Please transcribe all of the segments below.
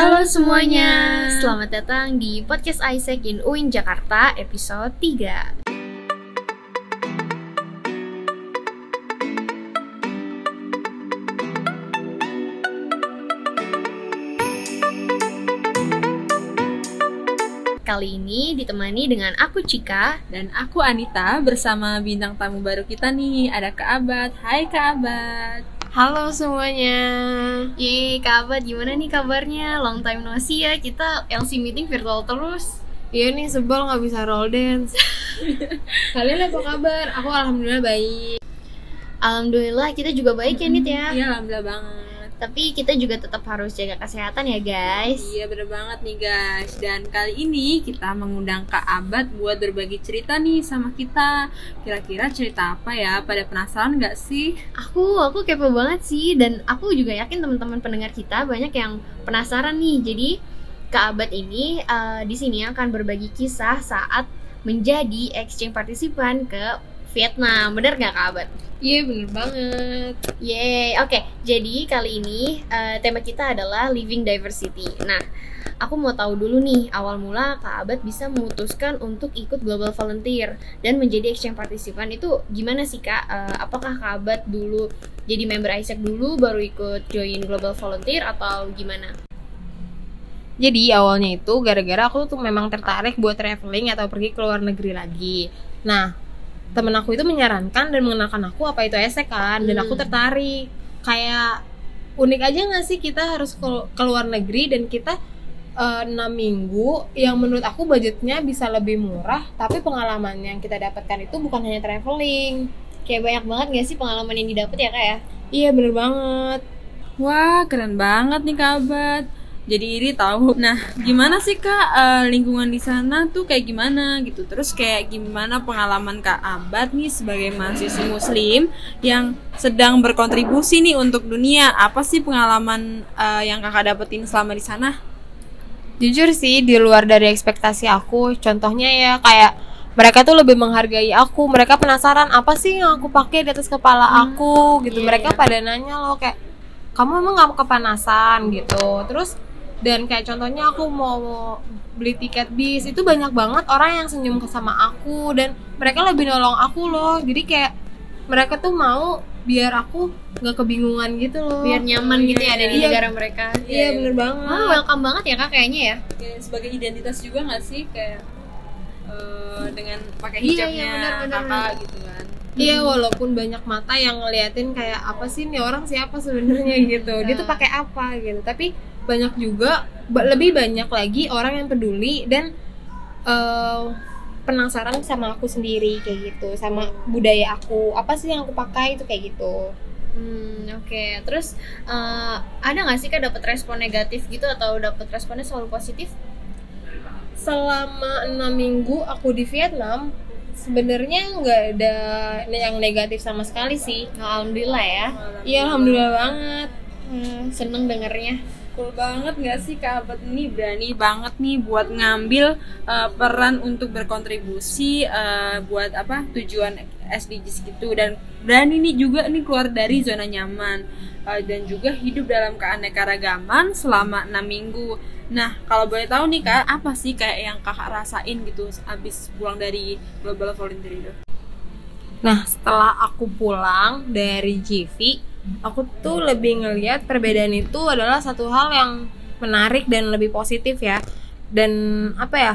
Halo semuanya, selamat datang di podcast Isaac in UIN Jakarta episode 3 Kali ini ditemani dengan aku Cika. Dan aku Anita bersama bintang tamu baru kita nih. Ada Kak Abad. Hai Kak Abad Halo semuanya. Yeay Kak Abad gimana nih kabarnya? Long time no see ya, kita LC meeting virtual terus Iya nih sebel nggak bisa roll dance. Kalian apa kabar? Aku alhamdulillah baik. Alhamdulillah kita juga baik ya Nit ya Iya Alhamdulillah banget Tapi kita juga tetap harus jaga kesehatan ya guys. Iya bener banget nih guys. Dan kali ini kita mengundang Kak Abad buat berbagi cerita nih sama kita. Kira-kira cerita apa ya? Pada penasaran gak sih? Aku, aku kepo banget sih. Dan aku juga yakin teman-teman pendengar kita banyak yang penasaran nih. Jadi Kak Abad ini eh, di sini akan berbagi kisah saat menjadi exchange partisipan ke Vietnam Bener nggak Kak Abad? Iya bener banget. Yeay, oke. Jadi kali ini eh, tema kita adalah living diversity. Nah, aku mau tahu dulu nih awal mula Kak Abad bisa memutuskan untuk ikut global volunteer dan menjadi exchange partisipan itu gimana sih Kak? Eh, apakah Kak Abad dulu jadi member Isaac dulu baru ikut join global volunteer atau gimana? Jadi awalnya itu gara-gara aku tuh memang tertarik buat traveling atau pergi ke luar negeri lagi. Nah, temen aku itu menyarankan dan mengenalkan aku apa itu esek kan, dan aku Hmm. tertarik. Kayak unik aja nggak sih kita harus ke, ke luar negeri dan kita eh, enam minggu yang menurut aku budgetnya bisa lebih murah, tapi pengalaman yang kita dapatkan itu bukan hanya traveling. Kayak banyak banget gak sih pengalaman yang didapat ya Kak ya? Iya bener banget. Wah keren banget nih Kak Abad jadi iri tahu. Nah, gimana sih Kak eh, lingkungan di sana tuh kayak gimana gitu? Terus kayak gimana pengalaman Kak Abad nih sebagai mahasiswa muslim yang sedang berkontribusi nih untuk dunia? Apa sih pengalaman eh, yang Kakak dapetin selama di sana? Jujur sih di luar dari ekspektasi aku. Contohnya ya kayak mereka tuh lebih menghargai aku. Mereka penasaran apa sih yang aku pakai di atas kepala aku gitu. iya, mereka iya. pada nanya loh kayak kamu emang gak kepanasan gitu. Terus dan kayak contohnya aku mau beli tiket bis itu banyak banget orang yang senyum ke sama aku dan mereka lebih nolong aku loh. Jadi kayak mereka tuh mau biar aku nggak kebingungan gitu loh. Biar nyaman gitu ya ada di Iya. negara mereka. Iya bener banget. Wah, welcome banget ya Kak kayaknya ya. Kayak sebagai identitas juga nggak sih kayak eh, dengan pakai Iya, iya, hijabnya benar, benar, kakak benar. gitu kan? Iya walaupun banyak mata yang ngeliatin kayak apa sih nih orang siapa sebenarnya gitu dia tuh pakai apa gitu tapi banyak juga lebih banyak lagi orang yang peduli dan eh, penasaran sama aku sendiri kayak gitu sama budaya aku apa sih yang aku pakai itu kayak gitu Hmm, oke. Terus eh, ada nggak sih kak dapat respon negatif gitu atau dapat responnya selalu positif? selama enam minggu aku di Vietnam sebenarnya nggak ada yang negatif sama sekali sih Alhamdulillah ya. iya alhamdulillah banget Hmm, seneng dengernya. Cool banget gak sih Kak Abad ini berani banget nih buat ngambil uh, peran untuk berkontribusi uh, buat apa tujuan SDGs gitu dan berani nih juga nih keluar dari zona nyaman uh, dan juga hidup dalam keanekaragaman selama enam minggu. Nah kalau boleh tahu nih Kak apa sih kayak yang kakak rasain gitu abis pulang dari Global Volunteer itu? Nah, setelah aku pulang dari GV, aku tuh lebih ngelihat perbedaan itu adalah satu hal yang menarik dan lebih positif ya. Dan apa ya?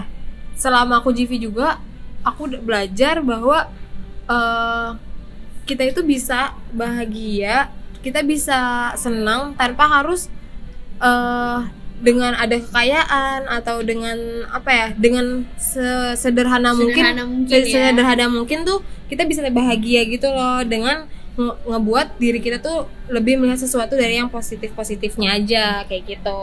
Selama aku GV juga, aku belajar bahwa eh, kita itu bisa bahagia, kita bisa senang tanpa harus eh dengan ada kekayaan atau dengan apa ya? Dengan mungkin Sederhana mungkin Se- ya. sederhana mungkin tuh kita bisa bahagia gitu loh dengan nge- ngebuat diri kita tuh lebih melihat sesuatu dari yang positif positifnya aja kayak gitu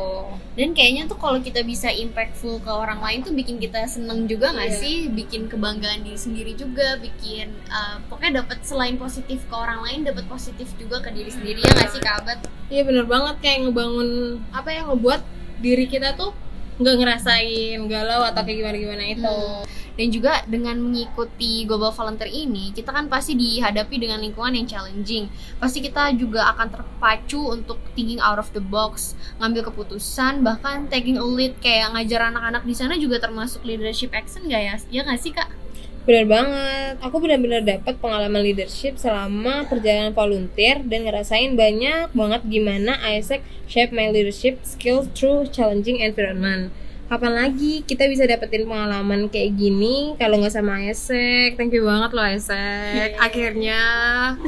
Dan kayaknya tuh kalau kita bisa impactful ke orang lain tuh bikin kita seneng juga nggak Iya. sih? Bikin kebanggaan diri sendiri juga, bikin eh, pokoknya dapat selain positif ke orang lain, dapat positif juga ke diri sendiri ya nggak sih Kak Abad? iya bener banget kayak ngebangun apa yang ngebuat diri kita tuh nggak ngerasain galau atau kayak gimana gimana itu Hmm. Dan juga dengan mengikuti Global Volunteer ini, kita kan pasti dihadapi dengan lingkungan yang challenging. Pasti kita juga akan terpacu untuk thinking out of the box, ngambil keputusan, bahkan taking a lead kayak ngajar anak-anak di sana juga termasuk leadership action gak ya? Ya nggak sih kak? Benar banget. Aku benar-benar dapat pengalaman leadership selama perjalanan volunteer dan ngerasain banyak banget gimana Isaac shape my leadership skills through challenging environment. Kapan lagi kita bisa dapetin pengalaman kayak gini kalau nggak sama Isaac? Thank you banget loh Isaac. Akhirnya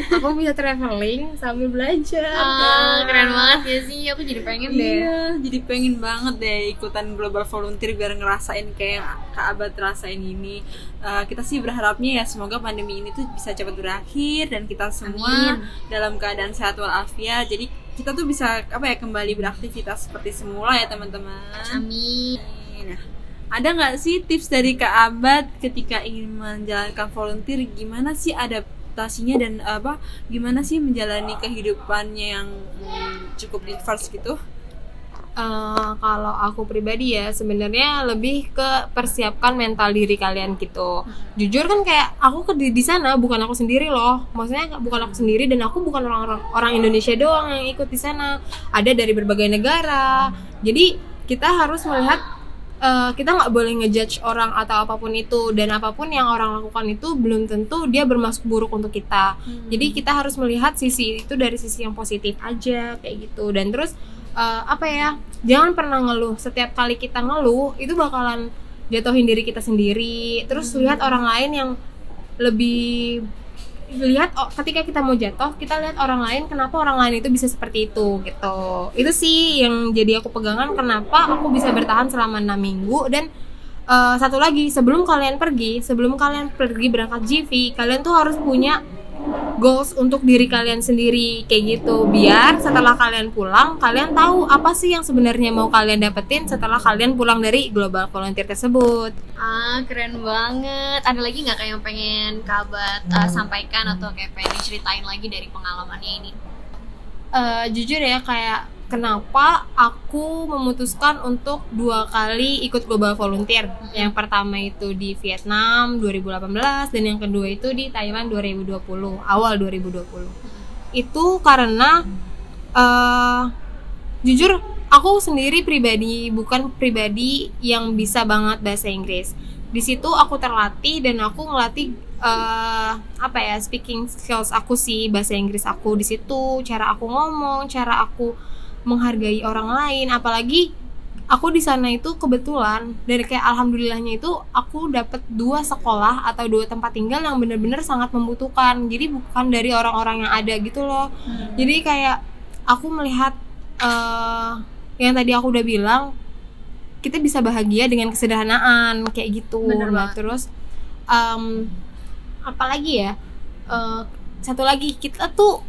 aku bisa traveling sambil belajar. Ah, keren banget ya sih. Aku jadi pengen deh. Iya, jadi pengen banget deh ikutan global volunteer biar ngerasain kayak Kak Abad rasain ini. Eh, kita sih berharapnya ya semoga pandemi ini tuh bisa cepat berakhir dan kita semua Amin. dalam keadaan sehat walafiat. Jadi kita tuh bisa apa ya kembali beraktivitas seperti semula ya teman-teman. Amin. Nah, ada nggak sih tips dari Kak Abad ketika ingin menjalankan volunteer gimana sih adaptasinya dan apa gimana sih menjalani kehidupannya yang hmm, cukup diverse gitu? Eh, kalau aku pribadi ya sebenarnya lebih ke persiapkan mental diri kalian gitu. Jujur kan kayak aku ke di, sana bukan aku sendiri loh. Maksudnya bukan aku sendiri dan aku bukan orang-orang orang Indonesia doang yang ikut di sana. Ada dari berbagai negara. Jadi kita harus melihat eh, kita nggak boleh ngejudge orang atau apa pun itu dan apa pun yang orang lakukan itu belum tentu dia bermaksud buruk untuk kita. Jadi kita harus melihat sisi itu dari sisi yang positif aja kayak gitu. Dan terus eh, apa ya? Jangan pernah ngeluh. Setiap kali kita ngeluh itu bakalan jatuhin diri kita sendiri. Terus lihat orang lain yang lebih lihat oh, ketika kita mau jatuh kita lihat orang lain kenapa orang lain itu bisa seperti itu gitu itu sih yang jadi aku pegangan kenapa aku bisa bertahan selama enam minggu dan eh, satu lagi sebelum kalian pergi sebelum kalian pergi berangkat GV kalian tuh harus punya goals untuk diri kalian sendiri kayak gitu biar setelah kalian pulang kalian tahu apa sih yang sebenarnya mau kalian dapetin setelah kalian pulang dari global volunteer tersebut Ah, keren banget. Ada lagi nggak kayak yang pengen kabat uh, sampaikan atau kayak pengen ceritain lagi dari pengalamannya ini? Eh, jujur ya kayak kenapa aku memutuskan untuk dua kali ikut global volunteer? Yang pertama itu di Vietnam 2018 dan yang kedua itu di Thailand 2020 awal 2020 itu karena eh jujur aku sendiri pribadi bukan pribadi yang bisa banget bahasa Inggris. Di situ aku terlatih dan aku ngelatih eh, apa ya speaking skills aku sih bahasa Inggris aku di situ cara aku ngomong cara aku menghargai orang lain. Apalagi aku di sana itu kebetulan dari kayak alhamdulillahnya itu aku dapat dua sekolah atau dua tempat tinggal yang bener-bener sangat membutuhkan. Jadi bukan dari orang-orang yang ada gitu loh. Jadi kayak aku melihat eh yang tadi aku udah bilang kita bisa bahagia dengan kesederhanaan kayak gitu. Bener Nah, terus em, apalagi ya Eh, satu lagi kita tuh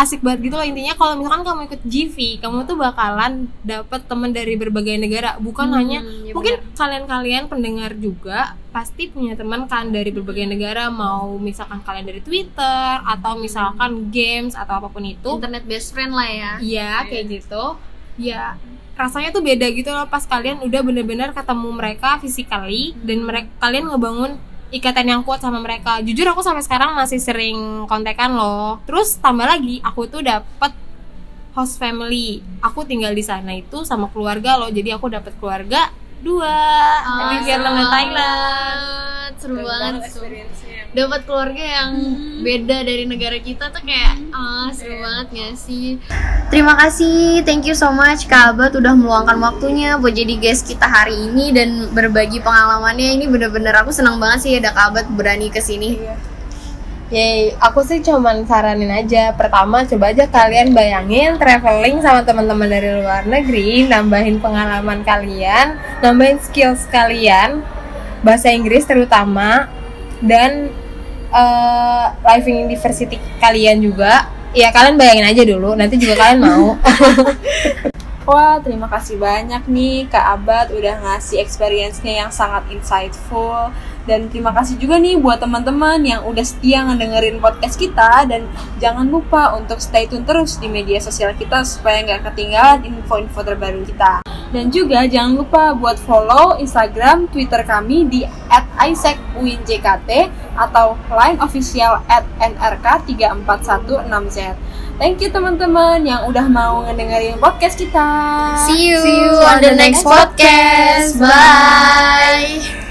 asik banget gitu loh. Intinya kalau misalkan kamu ikut GV kamu tuh bakalan dapet temen dari berbagai negara. Bukan Hmm, hanya iya mungkin kalian-kalian pendengar juga pasti punya teman kan dari berbagai negara. Mau misalkan kalian dari Twitter atau misalkan games atau apa pun itu. Internet best friend lah ya. Iya kayak gitu. Ya rasanya tuh beda gitu loh pas kalian udah bener-bener ketemu mereka physically dan mereka kalian ngebangun ikatan yang kuat sama mereka. Jujur aku sampai sekarang masih sering kontekan loh. Terus tambah lagi aku tuh dapet host family. Aku tinggal di sana itu sama keluarga loh. Jadi aku dapet keluarga dua Vietnam dan Thailand. Seru banget. Dapat keluarga yang beda dari negara kita tuh kayak ah seru banget gak sih? Terima kasih, thank you so much Kak Abad udah meluangkan waktunya buat jadi guest kita hari ini dan berbagi pengalamannya. Ini bener-bener aku senang banget sih ada Kak Abad berani ke sini. Yeay, aku sih cuman saranin aja. Pertama, coba aja kalian bayangin traveling sama teman-teman dari luar negeri, nambahin pengalaman kalian, nambahin skills kalian, bahasa Inggris terutama, dan eh living diversity kalian juga. Ya kalian bayangin aja dulu, nanti juga kalian mau. Wah, terima kasih banyak nih Kak Abad udah ngasih experience-nya yang sangat insightful dan terima kasih juga nih buat teman-teman yang udah setia ngedengerin podcast kita dan jangan lupa untuk stay tune terus di media sosial kita supaya nggak ketinggalan info-info terbaru kita. Dan juga jangan lupa buat follow Instagram, Twitter kami di @isaacwinjkt atau line official @nrk3416z. Thank you teman-teman yang udah mau ngedengerin podcast kita. See you, See you on the next podcast. Bye.